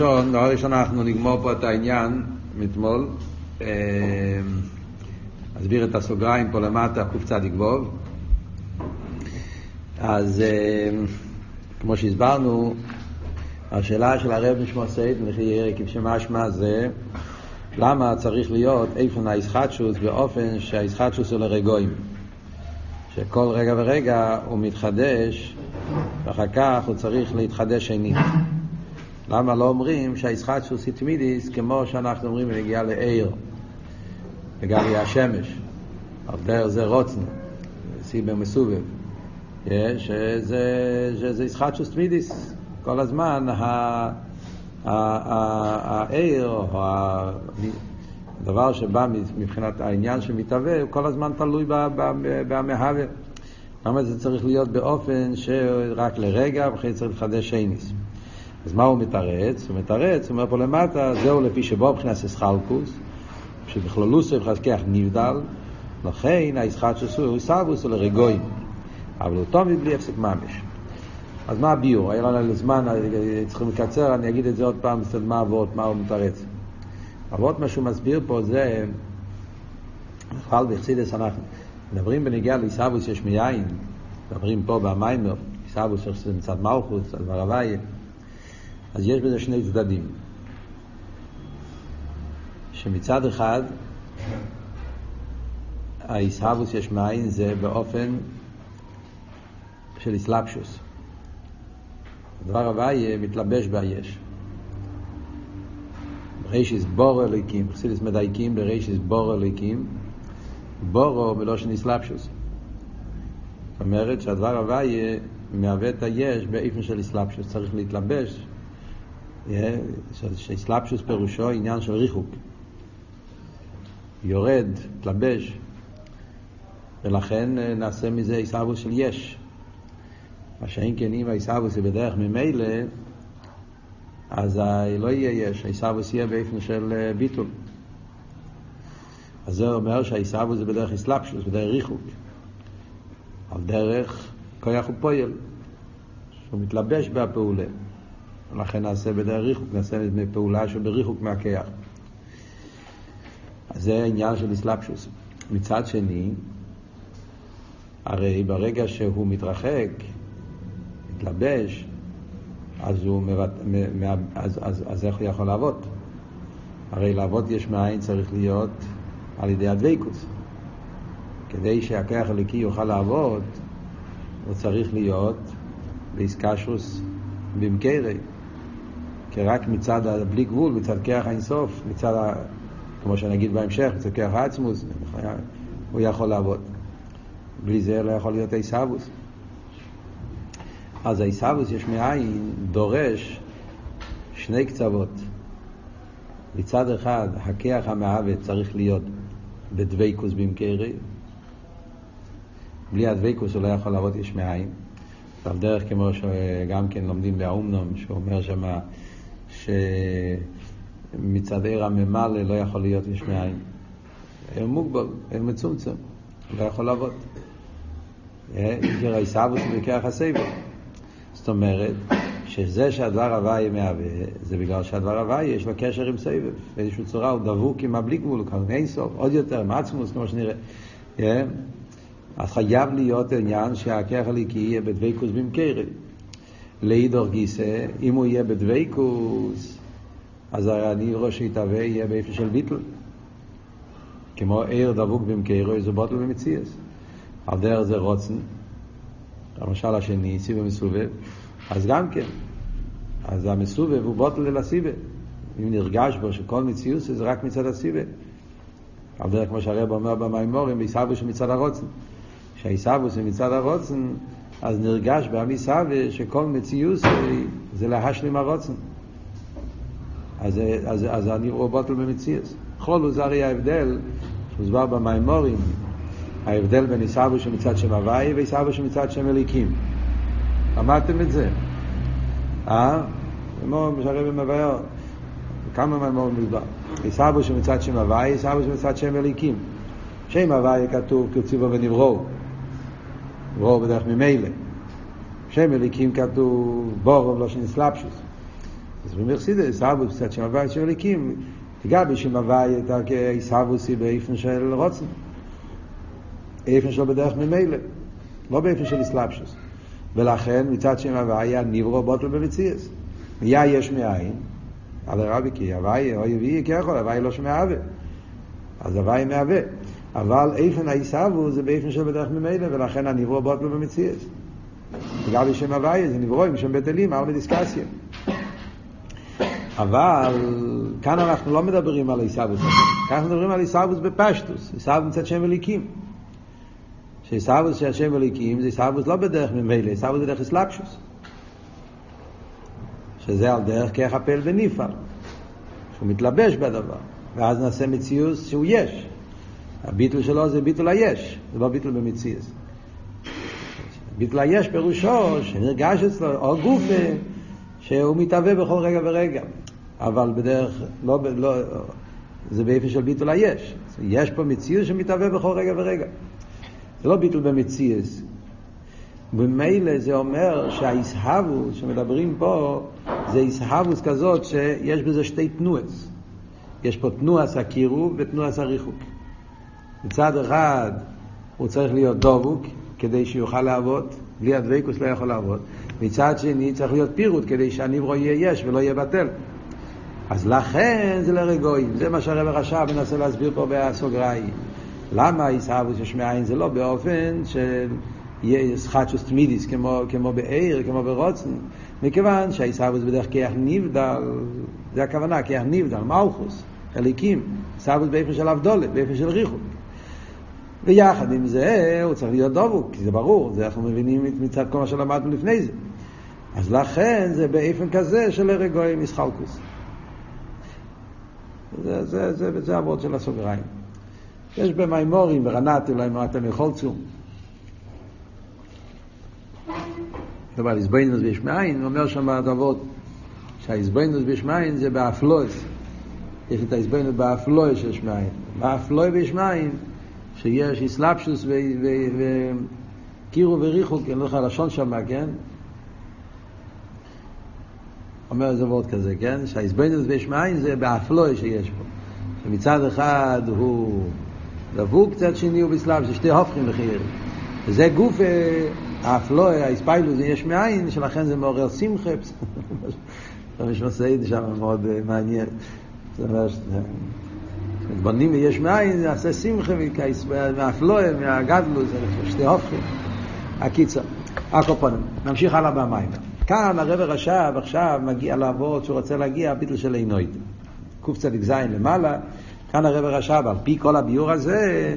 ראשון, דבר ראשון אנחנו נגמור פה את העניין מאתמול. אסביר את הסוגריים פה למטה, קצ"ק ווב. אז כמו שהסברנו, השאלה של הרב נשמע סייד, נכי ירק, שמשמע זה למה צריך להיות איפן האיסחטשוס באופן שהאיסחטשוס הוא לרגועים. שכל רגע ורגע הוא מתחדש, ואחר כך הוא צריך להתחדש שנית. למה לא אומרים שהאיסחטשוס היא תמידיס כמו שאנחנו אומרים בנגיעה לעיר, לגבי השמש, על דרך זה רוצנו, סיבר מסובב, שזה איסחטשוס תמידיס, כל הזמן העיר, הדבר שבא מבחינת העניין שמתהווה, הוא כל הזמן תלוי במהווה. למה זה צריך להיות באופן שרק לרגע, ואחרי צריך לחדש שייניס. אז מה הוא מתרץ? הוא מתרץ, הוא אומר פה למטה, זהו לפי שבו מבחינת אסחלקוס, שבכללוסו יחזקח נבדל, לכן האיסחטשוס הוא סבוס הוא לרגועים, אבל הוא תמיד בלי הפסק ממש. אז מה הביור? היה לנו זמן, צריכים לקצר, אני אגיד את זה עוד פעם, מה אבות, מה הוא מתרץ. אבות, מה שהוא מסביר פה זה, בכלל בחסידס אנחנו מדברים בנגיעה לעיסאוווס יש מיין, מדברים פה במיימר, עיסאוווס יש מצד מלכוס, על דבר הוויה, אז יש בזה שני צדדים. שמצד אחד, העיסאוווס יש מאין זה באופן של איסלאפשוס. הדבר הוויה מתלבש ביש. רישיס בורו אליקים, חסידס מדייקים ברישיס בורו אליקים, בורו בלושן איסלאפשוס. זאת אומרת שהדבר הוויה מהווה את היש באיפן של איסלאפשוס, צריך להתלבש, שאיסלאפשוס פירושו עניין של ריחוק. יורד, מתלבש, ולכן נעשה מזה איסאבוס של יש. מה שאין כן אם העיסאוווס היא בדרך ממילא, אז לא יהיה יש, העיסאוווס יהיה באופן של ביטול. אז זה אומר שהעיסאוווס זה בדרך אסלאפשוס, בדרך ריחוק. על דרך כוח ופועל, שהוא מתלבש בפעולה. ולכן נעשה בדרך ריחוק, נעשה פעולה שבריחוק מהכיח. אז זה העניין של אסלאפשוס. מצד שני, הרי ברגע שהוא מתרחק, מתלבש, אז, הוא מבט... אז, אז, אז איך הוא יכול לעבוד? הרי לעבוד יש מאין צריך להיות על ידי הדבקוס. כדי שהכח הליקי יוכל לעבוד, הוא צריך להיות באיסקשוס במקרי. רק מצד בלי גבול, מצד כח האינסוף, מצד, ה... כמו שנגיד בהמשך, מצד כח העצמוס, הוא יכול לעבוד. בלי זה לא יכול להיות עיסאוווס. אז העיסאוווס יש מאין דורש שני קצוות. מצד אחד, הכיח המעוות צריך להיות בדבקוס במקרי. בלי הדבקוס הוא לא יכול לעבוד יש מאין. דרך כמו שגם כן לומדים באומנום, שאומר שמה שמצד עיר הממלא לא יכול להיות יש מאין. עיר מוגבל, עיר מצומצם, לא יכול לעבוד. עיקר העיסאוווס בכיח הסבל. זאת אומרת, שזה שהדבר הוואי מהווה, זה בגלל שהדבר הוואי יש לו קשר עם סבב. באיזושהי צורה הוא דבוק עם הבלי גבול, הוא אין סוף, עוד יותר, מעצמוס, כמו שנראה. Yeah. אז חייב להיות עניין שהכרך הליקי יהיה בדבקוס במקרי. לאידור גיסא, אם הוא יהיה בדבקוס, אז אני רואה שיתהווה יהיה באיפה של ביטל. כמו עיר דבוק במקרי, זה בוטל במציאס. על דרך זה רוצן, המשל השני, סיבה מסובב, אז גם כן, אז המסובב הוא בוטל אל הסיבה. אם נרגש בו שכל מציאות זה רק מצד הסיבה. על דרך כמו שהרב אומר במימורים, בעיסאוווס מצד הרוצן. כשהעיסאוווס זה מצד הרוצן, אז נרגש בעמיסאווה שכל מציאות זה להשלים הרוצן. אז, אז, אז אני רואה בוטל במציאות. חולו זה הרי ההבדל שהוסבר במימורים, ההבדל בין עיסאוו שמצד שם הוואי ועיסאוו שמצד שם אליקים. למדתם את זה? אה? כמו שהרבא מבאר, כמה מהמור מדבר. עיסאוו שמצד שם הוואי, עיסאוו שמצד שם אליקים. שם הוואי כתוב כציבו ונברו. נברו בדרך ממילא. שם אליקים כתוב בורו ולא שנסלפשוס. אז במחסידה, עיסאוווס קצת שם הוואי של אליקים, לגבי שם הוואי את העיסאוווס היא באיפן של רוצן. איפן שלו בדרך ממילא, לא באיפן של אסלאפשוס. ולכן מצד שם הוואי הנברו בוטל במציאס. היה יש מאין, על הרבי כי הוואי אוי יביא ככל, הוואי לא שמהווה. אז הוואי מהווה. אבל איפן העיסאוו זה באיפן של בדרך ממילא, ולכן הנברו בוטל במציאס. לגבי שם הוואי זה נברו עם שם בית אלים, על מדיסקסיה. אבל כאן אנחנו לא מדברים על עיסאוווס, כאן אנחנו מדברים על עיסאוווס בפשטוס, עיסאוווס מצד שם אליקים. שעיסאוווס של השם אליקים זה עיסאוווס לא בדרך ממילא, עיסאוווס בדרך אסלאפשוס. שזה על דרך כרך הפל ונפעל, שהוא מתלבש בדבר, ואז נעשה מציאוס שהוא יש. הביטול שלו זה ביטול היש, זה לא ביטול במציאוס. ביטול היש פירושו שנרגש אצלו, או גופה, שהוא מתהווה בכל רגע ורגע. אבל בדרך, לא, לא, זה באיפה של ביטול היש. יש פה מציאות שמתהווה בכל רגע ורגע. זה לא ביטול במציאות. במילא זה אומר שהאיסהבוס שמדברים פה זה איסהבוס כזאת שיש בזה שתי תנועס. יש פה תנועס הקירוב ותנועס הריחוק. מצד אחד הוא צריך להיות דבוק כדי שיוכל לעבוד, בלי הדבקוס לא יכול לעבוד. מצד שני צריך להיות פירוט כדי שהניברו יהיה יש ולא יהיה בטל. אז לכן זה לרגועים, זה מה שהרב רש"ב מנסה להסביר פה בסוגריים. למה עיסאוווס יש מאין זה לא באופן של חדשוס תמידיס כמו, כמו בעיר, כמו ברוצן, מכיוון שהעיסאוווס בדרך כיח נבדל, זה הכוונה, כיח נבדל, מלכוס, חליקים, עיסאוווס באיפה של אבדולת, באיפה של ריחוק. ויחד עם זה הוא צריך להיות דבוק, כי זה ברור, זה אנחנו מבינים מצד כל מה שלמדנו לפני זה. אז לכן זה באופן כזה של הרגועים מסחלקוס. זה, זה, זה, זה, הוורד של הסוגריים. יש במימורים, ברנת, אולי אתם יכולצו. אבל איזבנינוס ביש מאין, אומר שם הדבות, שהאיזבנינוס ביש מאין זה באפלויס. יש את האיזבנינוס באפלויס שיש מאין. באפלוי ביש מאין, שיש איסלאפשוס וקירו וריחוק, אני לא יודע לשון שם, כן? אומר איזה וורד כזה, כן? שהאיזבנינוס ביש מאין זה באפלוי שיש פה. שמצד אחד הוא דבוק, צד שני הוא בסלאב, זה שתי הופכים לחייר. וזה גוף האפלוי, האיספיילוס, זה יש מאין, שלכן זה מעורר שמחה. יש מסעיד שם מאוד מעניין. בונים ויש מאין, זה עושה שמחה מהאפלוי, מהגדלוס, זה שתי הופכים. הקיצר, הקופונים. נמשיך הלאה במים. כאן הרב רש"ב עכשיו מגיע לעבוד שהוא רוצה להגיע הביטל של עינויד. קצ"ז למעלה, כאן הרב רש"ב, על פי כל הביור הזה,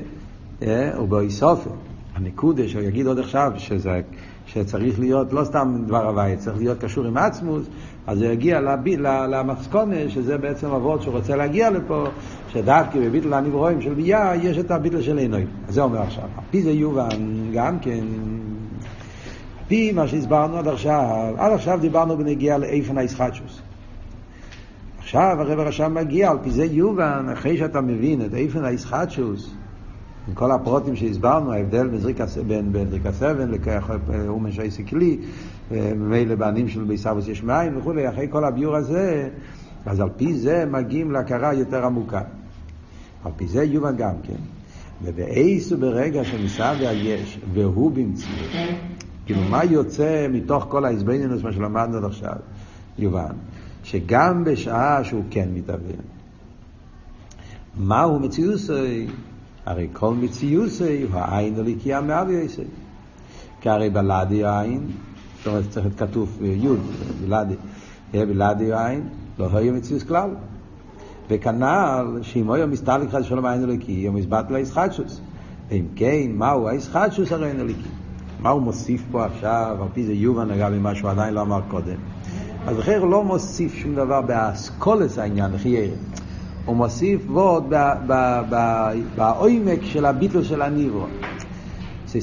אה, הוא באיסופי. הנקודה שהוא יגיד עוד עכשיו, שזה, שצריך להיות לא סתם דבר הוואי, צריך להיות קשור עם עצמוס, אז הוא יגיע למסקונה, שזה בעצם אבות שהוא רוצה להגיע לפה, שדווקא בביטל הנברואים של ביה, יש את הביטל של עינוי. אז זה אומר עכשיו. פי זה יובן גם כן, על פי מה שהסברנו עד עכשיו, עד עכשיו דיברנו בנגיעה לאיפן הישחטשוס. עכשיו הרב הרשם מגיע, על פי זה יובן, אחרי שאתה מבין את איפן הישחטשוס, עם כל הפרוטים שהסברנו, ההבדל בין, בין דריקה סבן לאומן שייסי כלי, ממילא בנים של ביסבוס יש מים וכולי, אחרי כל הביור הזה, אז על פי זה מגיעים להכרה יותר עמוקה. על פי זה יובן גם כן. ובאייס וברגע שניסה והיש, והוא במציאות. כאילו, מה יוצא מתוך כל ההסבנינוס, מה שלמדנו עד עכשיו? יובן. שגם בשעה שהוא כן מתאבן, מהו מציאוסי? הרי כל מציאוסי הוא העין הליקיה מאבייסי. כי הרי בלעדי העין, זאת אומרת צריך להיות כתוב י' בלעדי, יהיה בלעדי העין, לא היה מציאוס כלל. וכנ"ל, שאם היה מסתלק חד שלום העין הליקי, הוא מסבט לישחטשוס. ואם כן, מהו הישחטשוס הרי העין הליקי? מה הוא מוסיף פה עכשיו, על פי זה יובן נגע ממה שהוא עדיין לא אמר קודם. אז לכן הוא לא מוסיף שום דבר באסכולס העניין, חיירה. הוא מוסיף וורד בעומק של הביטל של הניברו.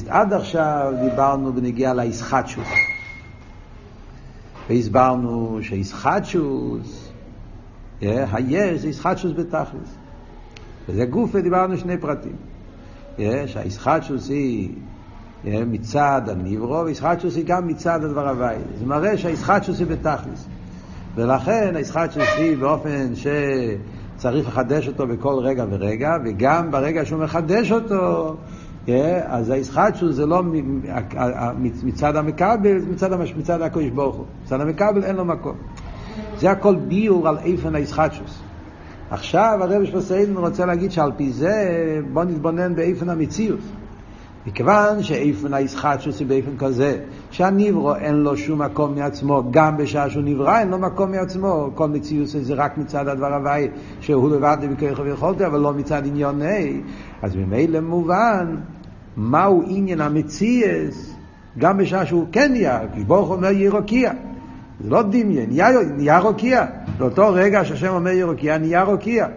עד עכשיו דיברנו בנגיעה לאיסחטשוס. והסברנו שאיסחטשוס, היש זה איסחטשוס בתכלס. וזה גוף ודיברנו שני פרטים. שהאיסחטשוס היא מצד הניברו, ואיסחטשוס היא גם מצד הדבר הוואי. זה מראה שהאיסחטשוס היא בתכלס. ולכן הישחטשוס היא באופן שצריך לחדש אותו בכל רגע ורגע, וגם ברגע שהוא מחדש אותו, כן, אז הישחטשוס זה לא מצד המקבל, זה מצד, מצד הקדוש ברוך הוא. מצד המקבל אין לו מקום. זה הכל ביור על איפן הישחטשוס. עכשיו הרב שפוסיידן רוצה להגיד שעל פי זה בוא נתבונן באיפן המציאות. מכיוון שאיפן הישחטשוס היא באיפן כזה, שהניברו אין לו שום מקום מעצמו, גם בשעה שהוא נברא אין לו מקום מעצמו, כל מציאות זה רק מצד הדבר הוואי, שהוא לבד בכוח ויכולתי, אבל לא מצד עניוני, אז ממילא מובן מהו עניין המציאס, גם בשעה שהוא כן נהיה, כי ברוך אומר ירוקיע. זה לא דמיין, נהיה, נהיה רוקיע. באותו רגע שהשם אומר ירוקיע, נהיה רוקיע.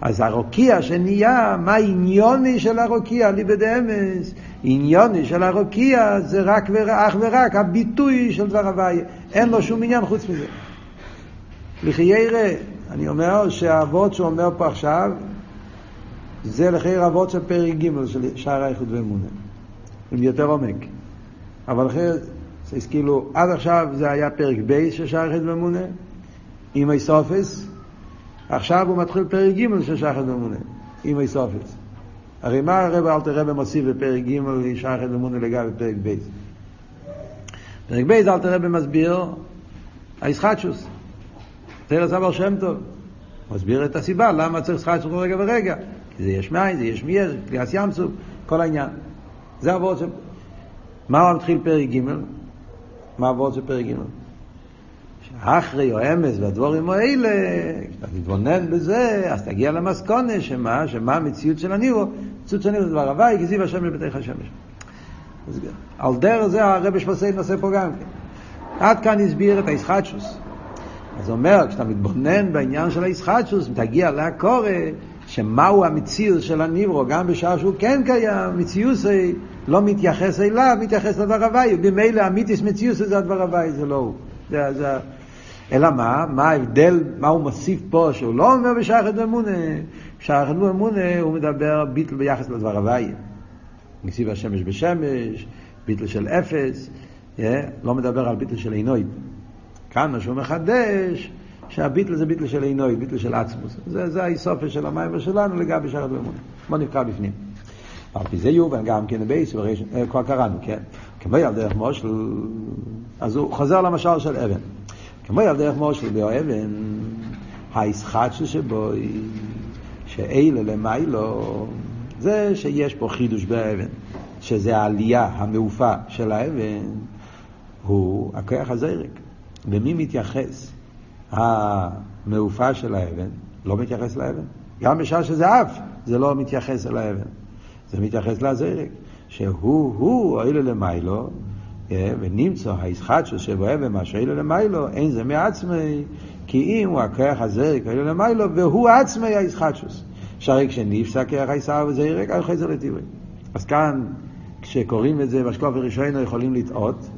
אז הרוקיע שנהיה, מה עניוני של הרוקיע? ליבד אמס. עניוני של הרוקיע זה רק ואך ורק הביטוי של דבר הוויה. אין לו שום עניין חוץ מזה. לחיירא, אני אומר שהאבות שהוא אומר פה עכשיו, זה לחייר אבות של פרק ג' של שער האיחוד ואמונה. עם יותר עומק. אבל לחייר, זה כאילו, עד עכשיו זה היה פרק ב' של שער האיחוד ואמונה, עם איסופס, עכשיו הוא מתחיל פרק ג' של שחד ממונה, עם איסופס. הרי מה הרב אלתר רב מוסיף בפרק ג' שחד ממונה לגבי פרק ב'? פרק ב' אלתר רב מסביר הישחטשוס. תראה סבר שם טוב. מסביר את הסיבה למה צריך שחטשוס רגע ורגע. כי זה יש מים, זה יש מייר, קליאס ים סוף, כל העניין. זה עבוד של... מה הוא מתחיל פרק ג'? מה עבוד של פרק ג'? אחרי או אמס והדבורים האלה, כשאתה תתבונן בזה, אז תגיע למסקונה שמה, שמה המציאות של הנירו, מציאות של הנירו זה דבר הוואי, גזיב השם לביתך השמש. על דרך זה הרבי שפוסי נושא פה גם כן. עד כאן הסביר את הישחטשוס. אז אומר, כשאתה מתבונן בעניין של הישחטשוס, תגיע לקורא, שמהו המציאות של הניברו, גם בשעה שהוא כן קיים, מציאות לא מתייחס אליו, מתייחס לדבר הוואי, ובמילא המיתיס מציאות זה הדבר הוואי, זה לא הוא. זה, זה, אלא מה? מה ההבדל, מה הוא מוסיף פה, שהוא לא אומר בשייכת באמונה. בשייכת באמונה הוא מדבר ביטל ביחס לדבר הוויה. מסיב השמש בשמש, ביטל של אפס, yeah, לא מדבר על ביטל של עינוי. כאן מה שהוא מחדש, שהביטל זה ביטל של עינוי, ביטל של עצמוס. זה, זה האיסופיה של המים שלנו לגבי שייכת באמונה. בוא נקרא בפנים. על פי זה יובן גם כן בייס, כבר קראנו, כן? כמו על דרך מושל, אז הוא חוזר למשל של אבן. כמו על דרך מושל באבן, הישחטשו שבו, שאלה למיילו, זה שיש פה חידוש באבן, שזה העלייה המעופה של האבן, הוא הכוח הזרק. למי מתייחס המעופה של האבן? לא מתייחס לאבן. גם בשעה שזה אף, זה לא מתייחס אל האבן. זה מתייחס לזרק, שהוא, הוא, אילו למיילו, ונמצא הישחטשוס שבו אבן מה שאילו למיילו, אין זה מעצמי, כי אם הוא הכוח הזרק אילו למיילו, והוא עצמי הישחטשוס. שהרי כשנפסק כרך הישר וזרק, היה חזר לטבעי. אז כאן, כשקוראים את זה בשקוף הראשון, יכולים לטעות.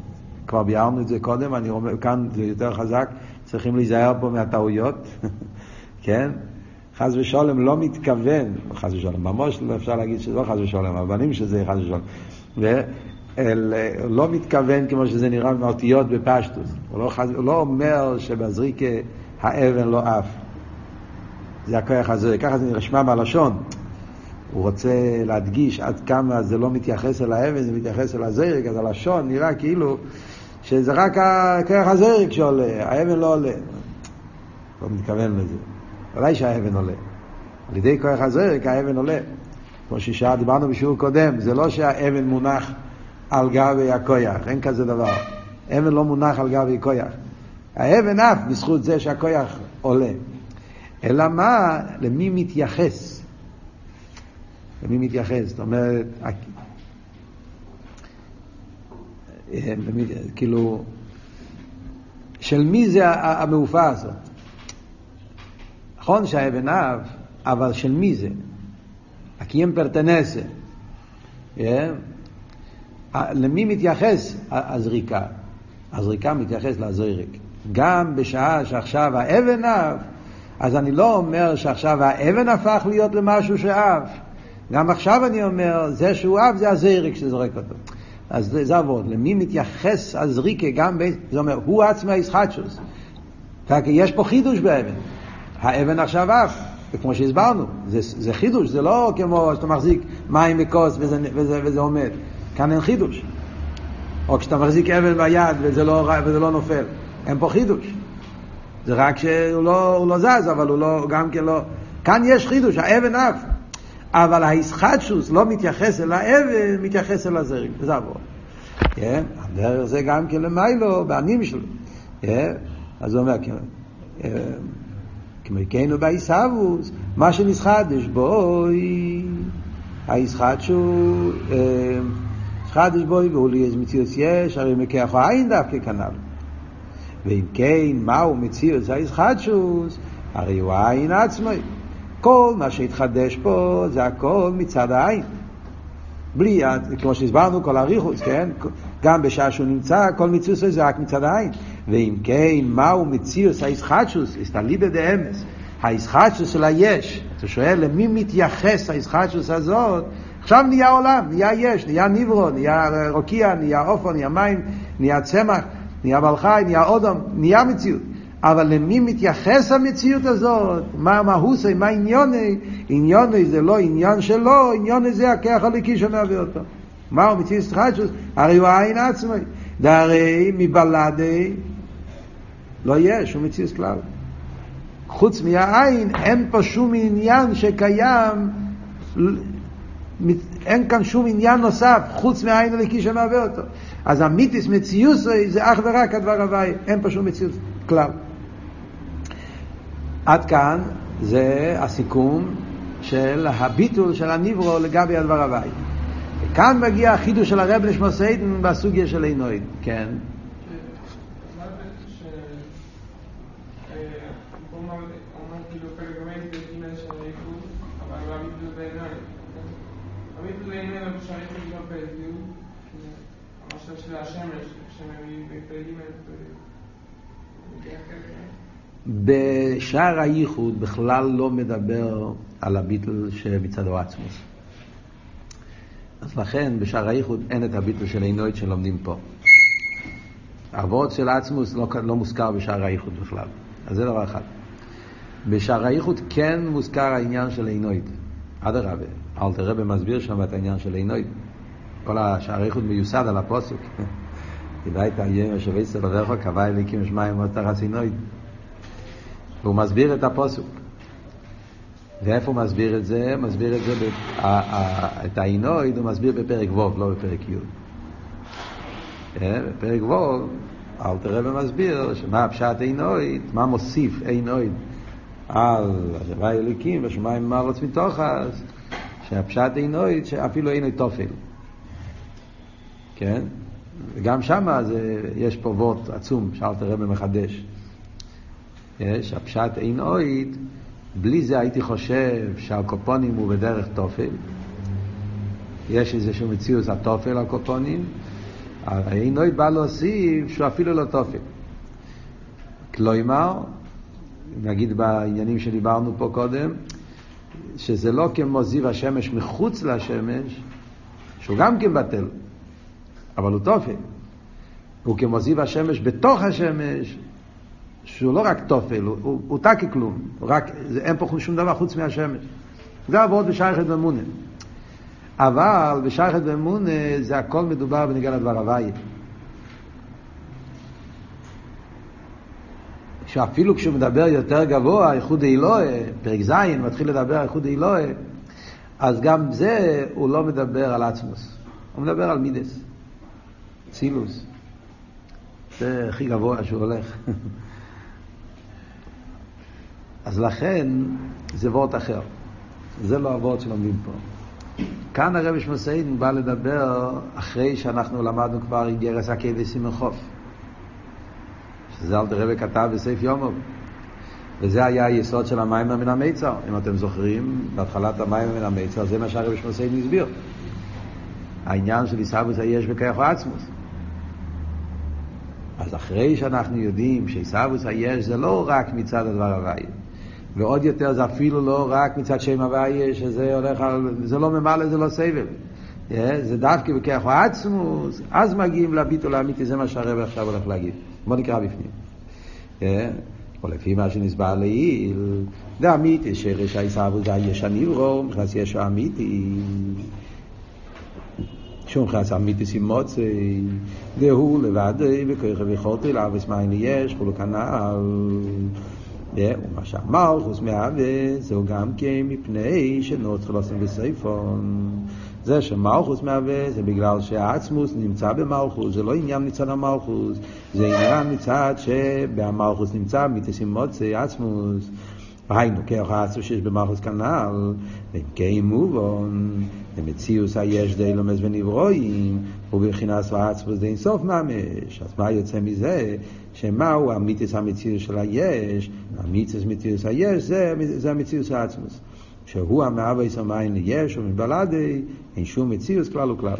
כבר ביארנו את זה קודם, אני אומר, כאן זה יותר חזק, צריכים להיזהר פה מהטעויות, כן? חס ושלום לא מתכוון, חס ושלום, ממש לא אפשר להגיד שזה לא חס ושלום, הבנים שזה חס ושלום. ולא מתכוון כמו שזה נראה מאותיות בפשטוס. הוא לא, חז... הוא לא אומר שבזריקה האבן לא עף. זה הכוח הזה, ככה זה נרשמה בלשון. הוא רוצה להדגיש עד כמה זה לא מתייחס אל האבן, זה מתייחס אל הזרק, אז הלשון נראה כאילו שזה רק הכוח הזרק שעולה, האבן לא עולה. לא מתכוון לזה. ודאי שהאבן עולה. על ידי כוח הזרק האבן עולה. כמו ששעה דיברנו בשיעור קודם, זה לא שהאבן מונח על גבי הכויח, אין כזה דבר. אבן לא מונח על גבי כויח. האבן אף בזכות זה שהכויח עולה. אלא מה, למי מתייחס? למי מתייחס? זאת אומרת, כאילו, של מי זה המעופה הזאת? נכון שהאבן אב, אבל של מי זה? a quién pertenece. למי מתייחס הזריקה? הזריקה מתייחס לזרק. גם בשעה שעכשיו האבן עף, אז אני לא אומר שעכשיו האבן הפך להיות למשהו שעף. גם עכשיו אני אומר, זה שהוא עף זה הזרק שזורק אותו. אז זה עבוד. למי מתייחס הזריקה גם, ב... זה אומר, הוא עצמי הישחטשוס. יש פה חידוש באבן. האבן עכשיו עף, וכמו שהסברנו, זה, זה חידוש, זה לא כמו שאתה מחזיק מים בכוס וזה, וזה, וזה עומד. כאן אין חידוש. או כשאתה מחזיק אבן ביד וזה לא, וזה לא נופל. אין פה חידוש. זה רק שהוא לא, לא זז, אבל הוא לא, גם כן לא... כאן יש חידוש, האבן עף. אבל הישחטשוס לא מתייחס אל האבן, מתייחס אל הזרם. וזה עבור. כן? הדרך זה גם כן למיילו, בענים שלו. כן? אז הוא אומר, כמו יקנו בעיסאוווס, מה שנסחדש בוי, הישחטשו, סחדש בוי, והוא לי איזה מציאות יש, הרי מכח העין דווקא כנ"ל. ואם כן, מהו מציאות הישחטשוס, הרי הוא העין עצמי. כל מה שהתחדש פה זה הכל מצד העין. בלי, כמו שהסברנו, כל הריחוס, כן? גם בשעה שהוא נמצא, כל מציאות זה רק מצד העין. ואם כן, מהו מציאות הישחטשוס? הסתליבא דאמס. הישחטשוס של היש. אתה שואל, למי מתייחס הישחטשוס הזאת? עכשיו נהיה עולם, נהיה יש, נהיה ניברו, נהיה רוקיע, נהיה עופר, נהיה מים, נהיה צמח, נהיה בעל חי, נהיה אודם, נהיה מציאות. אבל למי מתייחס המציאות הזאת? מה מהוסי, מה עניוני? עניוני זה לא עניין שלו, עניוני זה הכח הליקי שמהווה אותו. מהו מציאות חדשוס? הרי הוא העין עצמי. דהרי מבלעדי לא יש, הוא מציאות כלל. חוץ מהעין אין פה שום עניין שקיים, אין כאן שום עניין נוסף חוץ מהעין הליקי שמהווה אותו. אז המיתיס מציוסי זה אך ורק הדבר הוואי, אין פה שום מציאות כלל. עד כאן זה הסיכום של הביטול של הניברו לגבי הדבר הוואי. כאן מגיע החידוש של הרב נשמוס סיידן בסוגיה של עינוין, כן. בשער הייחוד בכלל לא מדבר על הביטל שמצד עצמוס. אז לכן בשער הייחוד אין את הביטל של עינוית שלומדים פה. הוורד של עצמוס לא, לא מוזכר בשער הייחוד בכלל. אז זה דבר אחד. בשער הייחוד כן מוזכר העניין של עינוית. אדרבה, אלתר רבי מסביר שם את העניין של עינוית. כל השער הייחוד מיוסד על הפוסק. דיברית היום יושב עשר בדרך קבע אליקים שמיים עוד תחת עינוית. והוא מסביר את הפוסוק. ואיפה הוא מסביר את זה? מסביר את זה, את העינויד הוא מסביר בפרק ו', לא בפרק י'. אה, בפרק ו', אל תראה ומסביר שמה הפשט עינויד, מה מוסיף עינויד על השבה אלוקים ושמיים מארץ מתוך אז, שהפשט עינויד שאפילו אין תופל. כן? וגם שם יש פה וורט עצום שאל תראה ומחדש. יש, הפשט אין אויד, בלי זה הייתי חושב שהקופונים הוא בדרך תופל. יש איזשהו מציאות התופל על קופונים, אין אויד בא להוסיף שהוא אפילו לא תופל. כלומר, נגיד בעניינים שדיברנו פה קודם, שזה לא כמו זיו השמש מחוץ לשמש, שהוא גם כן בטל, אבל הוא תופל. הוא כמו זיו השמש בתוך השמש, שהוא לא רק תופל, הוא, הוא, הוא תקי כלום, הוא רק, זה, אין פה שום דבר חוץ מהשמש. זה עבוד בשייכת ואמונה. אבל בשייכת ואמונה זה הכל מדובר בניגע לדבר הוואי. שאפילו כשהוא מדבר יותר גבוה, איחוד אילואה, פרק ז', מתחיל לדבר איחוד אילואה, אז גם זה הוא לא מדבר על עצמוס, הוא מדבר על מידס, צילוס. זה הכי גבוה שהוא הולך. אז לכן זה וורט אחר. זה לא הוורט שלומדים פה. כאן הרב שמסעידן בא לדבר אחרי שאנחנו למדנו כבר עם גרס וסימן חוף. שזה אלתר רבי כתב בסעיף יומוב. וזה היה היסוד של המים מן המיצר. אם אתם זוכרים, בהתחלת המים מן המיצר, זה מה שהרב שמסעידן הסביר. העניין של עיסאוויס היש וכיח עצמוס. אז אחרי שאנחנו יודעים שעיסאוויס היש זה לא רק מצד הדבר הוואי, ועוד יותר זה אפילו לא רק מצד שם הוויה, שזה הולך על... זה לא ממלא, זה לא סבל. Yeah, זה דווקא בכך עצמוס, אז מגיעים לביטול האמיתי, זה מה שהרב עכשיו הולך להגיד. בוא נקרא בפנים. Yeah, או לפי מה שנסבר לעיל, זה אמיתי, שרש העיסאוו זה היש הנברו, מבחינת ישו אמיתי. שום חס אמיתי סימוצי, דהו לבד וכוח ויכולתי לאבס מים יש, כולו כנ"ל. ומה שהמלכוס מהווה זהו גם כן מפני שנוצר לשים בסייפון. זה שמלכוס מהווה זה בגלל שהעצמוס נמצא במלכוס, זה לא עניין מצד המלכוס, זה עניין מצד שבמלכוס נמצא מתשים מוצא עצמוס. היינו כוח העצמוס שיש במלכוס כנ"ל, ואם כן מובן, למציאוס היש די לומס ונברואים, ובבחינת העצמוס די אינסוף ממש. אז מה יוצא מזה? שמהו המיתוס המציאוס של היש? המיתוס מציאוס היש זה, זה המציאוס העצמוס. שהוא המהווה סמיין ליש ומבלעדי, אין שום מציאוס כלל וכלל.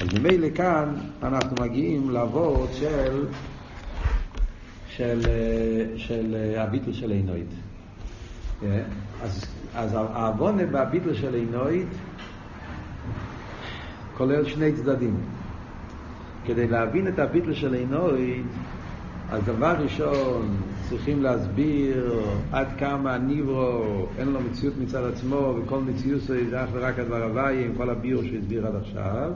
אז ממילא כאן אנחנו מגיעים לאבות של, של, של הביטל של עינוית. אז, אז העוונה בביטל של עינוית כולל שני צדדים. כדי להבין את הביטל של עינוית, אז דבר ראשון צריכים להסביר עד כמה הניברו אין לו מציאות מצד עצמו וכל מציאות זה אך ורק הדבר הוואי עם כל הביור שהסביר עד עכשיו.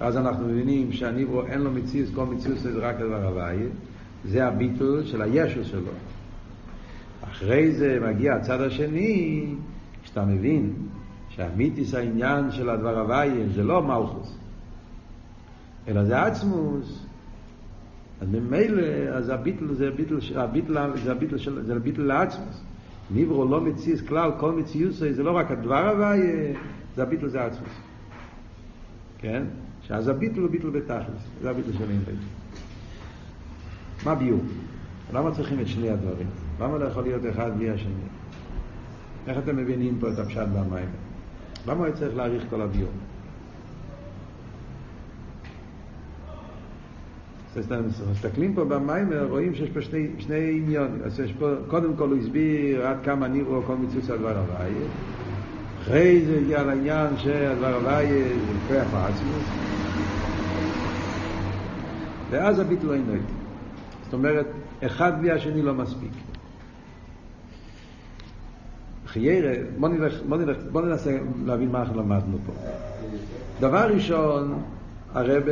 אז אנחנו מבינים שהניברו אין לו מציאות כל מציאות זה רק הדבר הוואי. זה הביטול של הישו שלו. אחרי זה מגיע הצד השני כשאתה מבין שהמיתיס העניין של הדבר הוואי זה לא מלכוס אלא זה עצמוס אז ממילא, אז הביטל זה הביטל, הביטל זה הביטל של, זה הביטל לעצמוס. ניברו לא מציאס כלל, כל מציאוס זה לא רק הדבר הוואי, זה הביטל זה עצמוס. כן? שאז הביטל הוא ביטל בתכלס, זה הביטל של אין מה ביור? למה צריכים את שני הדברים? למה לא יכול להיות אחד בלי השני? איך אתם מבינים פה את הפשט במים? למה הוא צריך להעריך כל הביור? מסתכלים פה במיימר, רואים שיש פה שני, שני עניונים. אז יש פה, קודם כל הוא הסביר עד כמה נראו כל מציאות הדבר הוואי. אחרי זה הגיע לעניין שהדבר הוואי זה כוח העצמוס. ואז הביטל לא אינו איתי. זאת אומרת, אחד בלי השני לא מספיק. חיירה, בוא, נלך, בוא, נלך, בוא ננסה להבין מה אנחנו למדנו פה. דבר ראשון, הרב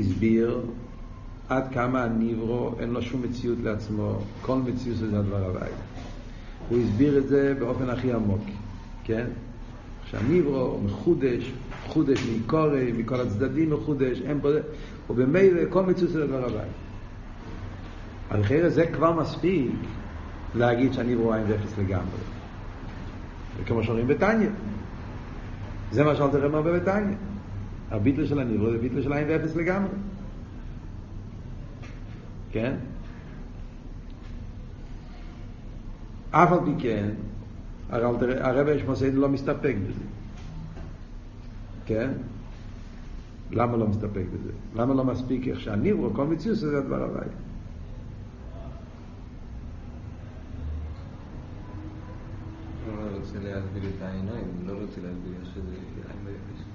הסביר עד כמה הניברו אין לו שום מציאות לעצמו, כל מציאות זה הדבר הוואי. הוא הסביר את זה באופן הכי עמוק, כן? שהניברו מחודש, חודש מקורי, מכל הצדדים מחודש, אין פה... ובמילא כל מציאות זה הדבר. על אחרי זה כבר מספיק להגיד שהניברו אין ואפס לגמרי. וכמו שאומרים בתניא. זה מה שאלת רב הרבה בתניא. הביטל של הניברו זה ביטל של עין ואפס לגמרי. כן? אף על פי כן, הרב אשמוסיין לא מסתפק בזה. כן? למה לא מסתפק בזה? למה לא מספיק איך שהניברו, כל מציאות זה הדבר הוואי. לא רוצה להסביר את העיניים, לא רוצה להסביר שזה עין ואפס.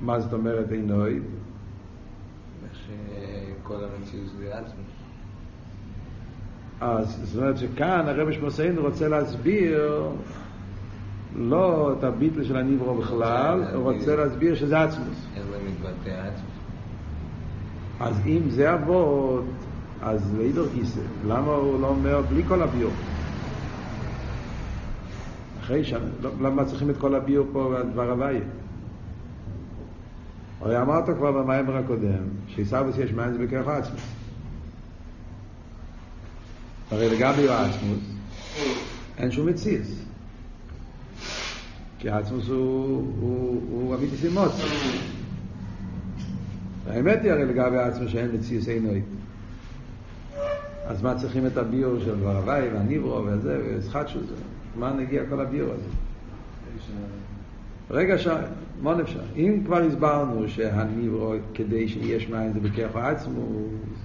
מה זאת אומרת עינוי? שכל המציאות זה עצמי. אז זאת אומרת שכאן הרב שמוסיין רוצה להסביר לא את הביטל של הניברו בכלל, הוא רוצה להסביר שזה עצמוס. איך זה מתבטא עצמוס? אז אם זה אבות, אז לאידור גיסא, למה הוא לא אומר בלי כל הביור? אחרי ש... למה צריכים את כל הביור פה בדבר הוויה? הרי אמרת כבר במיימר הקודם, שעיסאוויס יש זה בכרך עצמוס. הרי לגבי עצמוס, אין שום מציאס. כי עצמוס הוא, הוא, הוא אמיתי סימוץ. האמת היא הרי לגבי עצמוס שאין מציאס אינוי. אז מה צריכים את הביור של דבר הוואי והניברו וזה, וסחטשו זה? מה נגיע כל הביור הזה? רגע ש... מה נפשר? אם כבר הסברנו שהניברו כדי שיש מים זה בכיח העצמוס,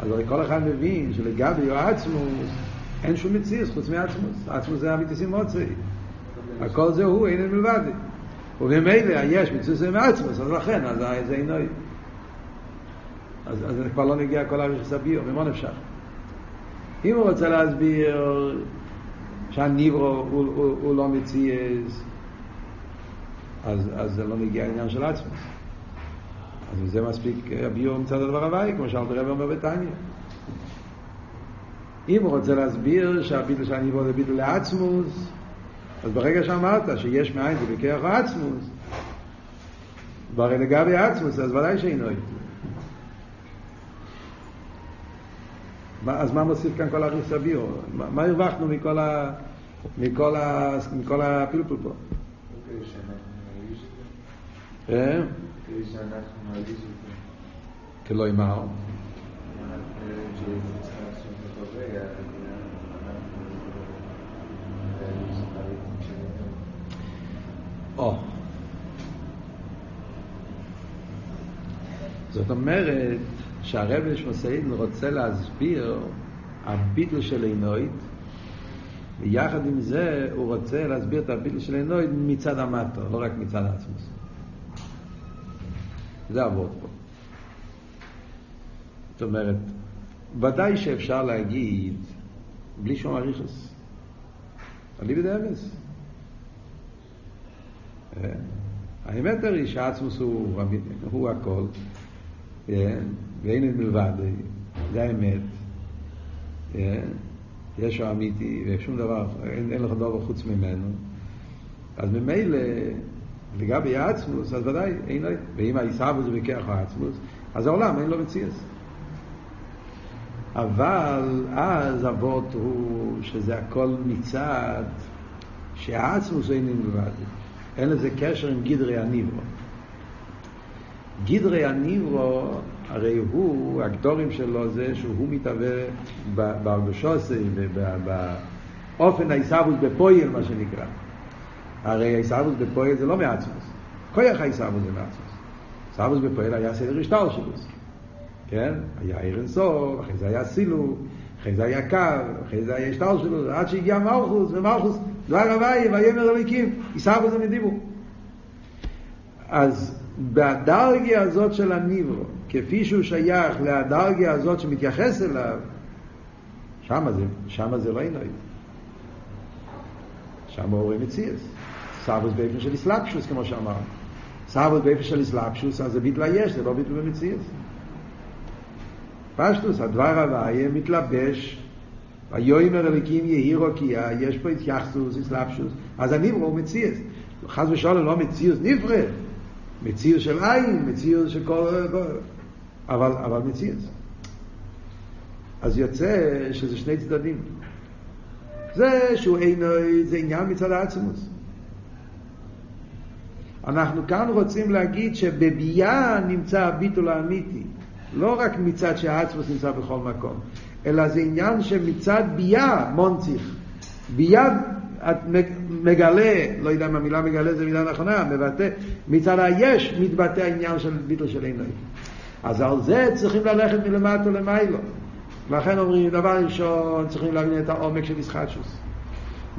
אז הרי כל אחד מבין שלגבי העצמוס אין שום מציאס חוץ מעצמוס. עצמוס זה אמיתיסי מוצאי. הכל זה הוא, אין מלבד. ובמילא יש מציאס מעצמוס, אז לכן, אז זה אינו... אז, אז כבר לא נגיע כל הריכס הביור, ממה נפשך? אם הוא רוצה להסביר שהניברו הוא, הוא, הוא לא מציאס, אז, אז זה לא נגיע לעניין של עצמו. אז זה מספיק הביור מצד הדבר הוואי, כמו שאלת רב אומר בתניא. אם הוא רוצה להסביר שהביטל של הניברו זה ביטל לעצמוס, אז ברגע שאמרת שיש מאין זה בכרך עצמוס, והרי לגבי עצמוס, אז ודאי שאינו איתי. אז מה מוסיף כאן כל הריס הביור? מה, מה הרווחנו מכל, ה, מכל, ה, מכל הפלפול פה? אה? כלא אמר. זאת אומרת שהרב שמסעידן רוצה להסביר הביטל של עינויד ויחד עם זה הוא רוצה להסביר את הביטל של עינויד מצד המטו, לא רק מצד העצמוס. זה עבוד פה. זאת אומרת, ודאי שאפשר להגיד, בלי שום אריכוס, אליבא דאבס. אה, האמת היא שהעצמוס הוא, הכל, אה, ואין את מלבד, זה האמת. אה, יש אמיתי, ושום דבר, אין לך דבר חוץ ממנו. אז ממילא, לגבי העצמוס, אז ודאי, אין לו, ואם העיסאוו זה בכרך העצמוס, אז העולם אין לו מציאס. אבל אז אבות הוא שזה הכל מצד שהעצמוס אין מלבד. אין לזה קשר עם גדרי הניברו. גדרי הניברו, הרי הוא, הגדורים שלו זה שהוא מתהווה בהרגושוסי ובאופן העיסאוווס בפויל, מה שנקרא. הרי העיסאוווס בפויל זה לא מעצמוס. כוח העיסאוווס זה מעצמוס. עיסאוווס בפויל היה סדר השטר שלו. כן? היה עיר אינסוף, אחרי זה היה סילוק, אחרי זה היה קו, אחרי זה היה השטר שלו, עד שהגיע מלכוס, ומלכוס דבר הוואי, ויאמר אלוקים, עיסאוווס זה מדיבו. אז בדרגיה הזאת של הניברו, כפי שהוא שייך לדרגיה הזאת שמתייחס אליו, שמה זה, שמה זה לא עינוי. שמה הוא רואה מציאס. סבוס באופן של אסלאפשוס, כמו שאמרנו. סבוס באופן של אסלאפשוס, אז זה ביטלה יש, זה לא ביטל במציאס. פשטוס, הדבר הוויה מתלבש, ויאמר אלוקים יהי רוקייה, יש פה התייחסוס, אסלאפשוס, אז הניברו הוא מציאס. חס ושלום לא מציאס נפרד. מציר של עין, מציר של כל... אבל, אבל מציר. אז יוצא שזה שני צדדים. זה שהוא אינו, זה עניין מצד העצמוס. אנחנו כאן רוצים להגיד שבביאה נמצא הביטול האמיתי. לא רק מצד שהעצמוס נמצא בכל מקום, אלא זה עניין שמצד ביאה מונציך. ביאה את מגלה, לא יודע אם המילה מגלה זה מילה נכונה, מבטא, מצד היש מתבטא העניין של ביטל של עינוי. אז על זה צריכים ללכת מלמטה למיילו. לכן אומרים, דבר ראשון, צריכים להבין את העומק של ישחטשוס.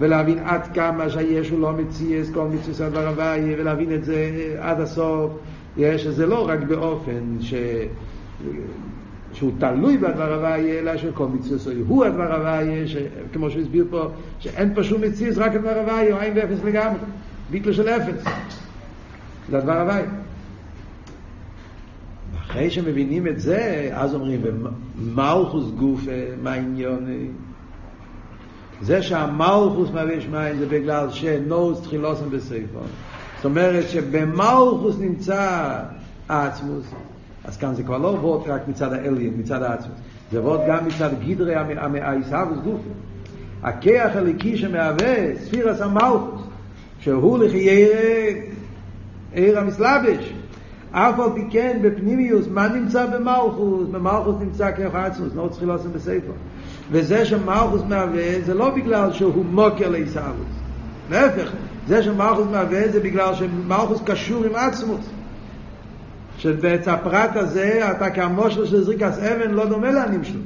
ולהבין עד כמה שהיש הוא לא מציאס כל מציאס הדבר הוואי, ולהבין את זה עד הסוף. יש, זה לא רק באופן ש... שהוא תלוי בדבר הוויה, אלא שכל מציאות הוא הדבר הוויה, כמו שהוא הסביר פה, שאין פה שום מציאות, רק הדבר הוויה, הוא עין ואפס לגמרי, ביטל של אפס. זה הדבר הוויה. אחרי שמבינים את זה, אז אומרים, ומלכוס גוף, מה העניון? זה שהמלכוס מהווה שמיים זה בגלל שנוס תחילוסם בספר. זאת אומרת שבמלכוס נמצא העצמוס. אז כאן זה כבר לא וורד רק מצד האליין, מצד העצמות. זה וורד גם מצד גדרי העיסאוויס גופי. הכיח הליקי שמהווה ספירס המלכוס, שהוא לחיי עיר המסלבש. אף על פי כן בפנימיוס, מה נמצא במלכוס? במלכוס נמצא כיח העצמות, לא צריכים לעשות בספר. וזה שמלכוס מהווה זה לא בגלל שהוא מוקר לעיסאוויס. להפך, זה שמלכוס מהווה זה בגלל שמלכוס קשור עם עצמות. שבעץ הפרט הזה אתה כמושל של זריקס אבן לא דומה לענים שלו.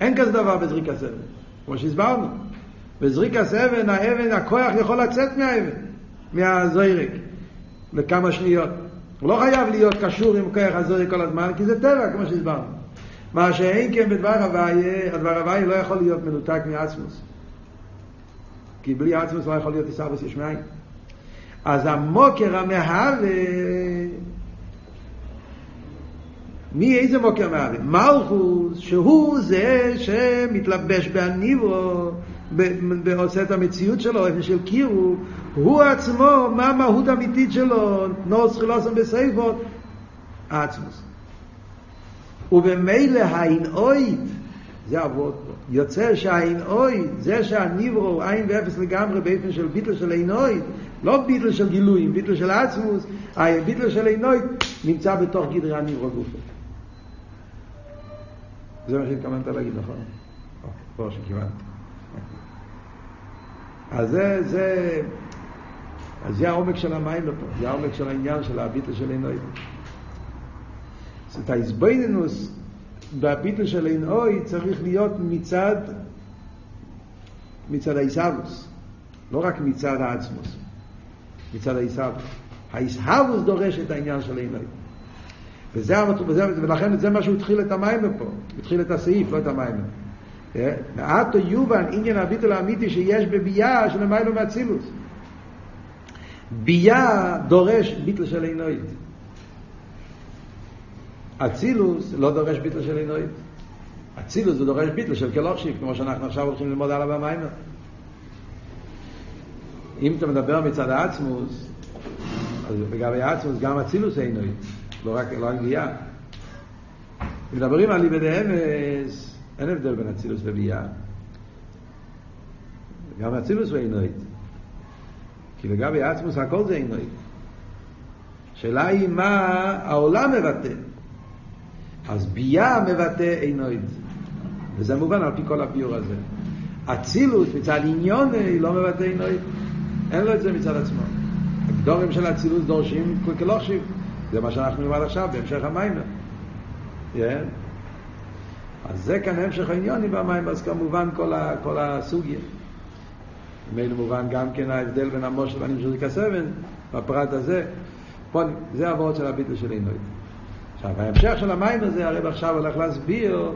אין כזה דבר בזריקס אבן, כמו שהסברנו. בזריקס אבן, האבן, הכוח יכול לצאת מהאבן, מהזוירק, לכמה שניות. הוא לא חייב להיות קשור עם כוח הזורי כל הזמן, כי זה טבע, כמו שהסברנו. מה שאין כן בדבר הוויה, הדבר הוויה לא יכול להיות מנותק מעצמוס. כי בלי עצמוס לא יכול להיות עיסאוויס יש מאין. אז המוקר המהווה, מי איזה מוקר מהווה? מלכוס, שהוא זה שמתלבש בהניבו, ועושה את המציאות שלו, איפה של קירו, הוא עצמו, מה המהות האמיתית שלו, נוס חילוסם בסייפות, עצמוס. ובמילא האין אויד, זה אבות פה, יוצא שהאין אויד, זה שהניברו עין ואפס לגמרי באופן של ביטל של אין אויד, לא ביטל של גילויים, ביטל של עצמוס, ביטל של אין אויד, נמצא בתוך גדרי הניברו גופו. זה מה שהתכוונת להגיד, נכון? פה שכיוונת. אז זה, זה, אז זה העומק של המים לפה, זה העומק של העניין של הביטל של אין אויד. את ההסבוינינוס בביטל של אין אוי צריך להיות מצד מצד האיסאבוס, לא רק מצד העצמוס, מצד האיסאבוס. האיסאבוס דורש את העניין של אין אוי. וזה, וזה, ולכן זה מה שהוא התחיל את המים פה, התחיל את הסעיף, לא את המים. ועתו יובן עניין הביטל האמיתי שיש בביאה של המיילו מאצילוס. ביאה דורש ביטל של עינוית. אצילוס לא דורש ביטל של עינוית. אצילוס זה דורש ביטל של כלוכשיב, כמו שאנחנו עכשיו הולכים ללמוד עליו במיימר. אם אתה מדבר מצד העצמוס, אז לגבי העצמוס גם אצילוס עינוית, לא רק לא הנגיעה. מדברים על ליבד אמס, אין הבדל בין אצילוס לביאה. גם אצילוס הוא עינוית. כי לגבי עצמוס הכל זה עינוית. שאלה היא מה העולם מבטא. אז ביה מבטא עינוית. וזה מובן על פי כל הביור הזה. אצילוס מצד עניון היא לא מבטא עינוית. אין לו את זה מצד עצמו. הגדורים של אצילוס דורשים כלוכשיב. זה מה שאנחנו נלמד עכשיו בהמשך המים. Yeah. אז זה כאן המשך העניונים במים, אז כמובן כל, ה, כל הסוגיה. ממילא מובן גם כן ההבדל בין המושל והנמשל כסבן, בפרט הזה. פה, זה הוורד של הביטל של עינוי. עכשיו, ההמשך של המים הזה, הרי עכשיו הולך להסביר,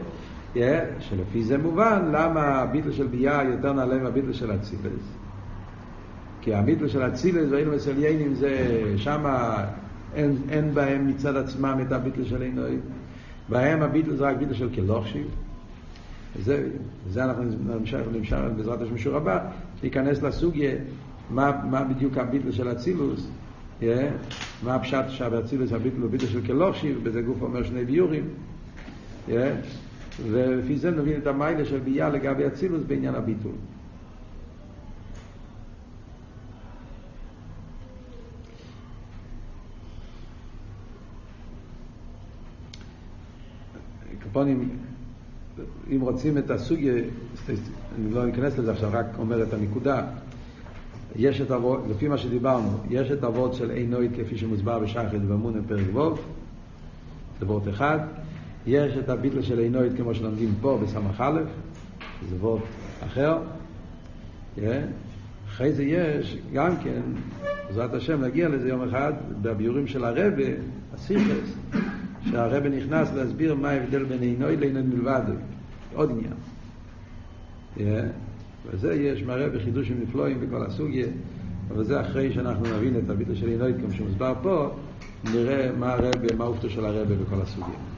yeah, שלפי זה מובן למה הביטל של ביה יותר נעלה מהביטל של אצילס. כי הביטל של אצילס והיינו מסליינים זה, שמה אין, אין בהם מצד עצמם את הביטל של עינוי. בהם הביטל זה רק ביטל של כלוכשיב. וזה, וזה אנחנו נמשך, נמשך בעזרת השם בשיעור הבא, להיכנס לסוגיה מה, מה בדיוק הביטל של אצילוס, מה הפשט שבאצילוס הביטל הוא ביטל של כלוכשיב, בזה גוף אומר שני ביורים, ולפי זה נבין את המיילה של ביה לגבי אצילוס בעניין הביטול. קופונים, אם רוצים את הסוגיה, אני לא אכנס לזה עכשיו, רק אומר את הנקודה. יש את אבות, לפי מה שדיברנו, יש את אבות של עינוית כפי שמוסבר בשחד ואמונה פרק ווב, זה וורט אחד. יש את הביטל של עינוית כמו שלומדים פה בסמך א', זה וורט אחר. Yeah. אחרי זה יש גם כן, בעזרת השם נגיע לזה יום אחד, בביורים של הרבה, הסיכס, שהרבא נכנס להסביר מה ההבדל בין עינוי לעינוי מלבד, עוד עניין. Yeah. וזה יש מראה בחידושים נפלואים בכל הסוגיה, אבל זה אחרי שאנחנו נבין את הביטוי של עינוי כמו שמוסבר פה, נראה מה הרבה, מה האופתו של הרבה בכל הסוגיה.